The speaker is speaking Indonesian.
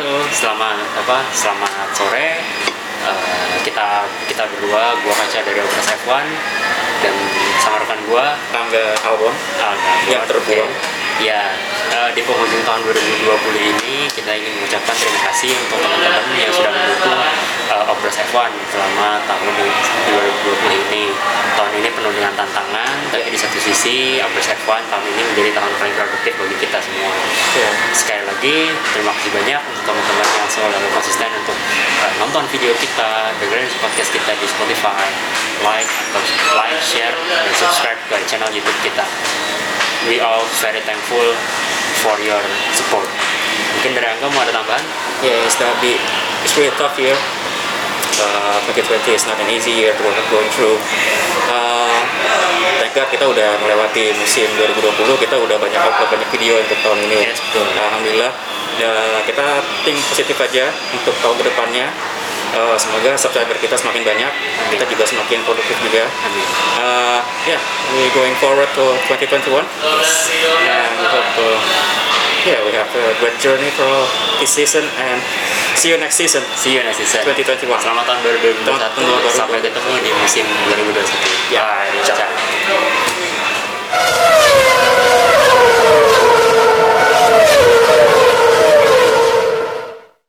selamat apa selamat sore. Eh, kita kita berdua gua kaca dari Obras F1 dan sama rekan gua Rangga Albon Alga Yang terbuang. ya eh, di penghujung tahun 2020 ini kita ingin mengucapkan terima kasih untuk teman-teman yang sudah mendukung eh, Obras F1 selama tahun 2020 ini tahun ini penuh dengan tantangan tapi di satu sisi Obras F1 tahun ini menjadi tahun paling produktif bagi kita semua ya. sekali lagi terima kasih banyak untuk teman-teman yang selalu konsisten untuk uh, nonton video kita, dengerin podcast kita di Spotify, like, atau like, share, dan subscribe ke channel YouTube kita. We all very thankful for your support. Mungkin dari Angga mau ada tambahan? Yeah, it's be it's really tough year. Uh, 2020 is not an easy year to going through. Uh, God kita udah melewati musim 2020, kita udah banyak upload banyak video untuk tahun ini. Yes, betul. Alhamdulillah. Ya, kita think positif aja untuk tahun ke depannya. Uh, semoga subscriber kita semakin banyak, kita juga semakin produktif juga. Amin. Uh, yeah, we going forward to 2021. And we hope uh, yeah, we have a great journey for this season and see you next season. See you next season. 2021. Selamat tahun 2021. Selamat tahun 2021. Sampai ketemu di musim 2021. Ya, Bye.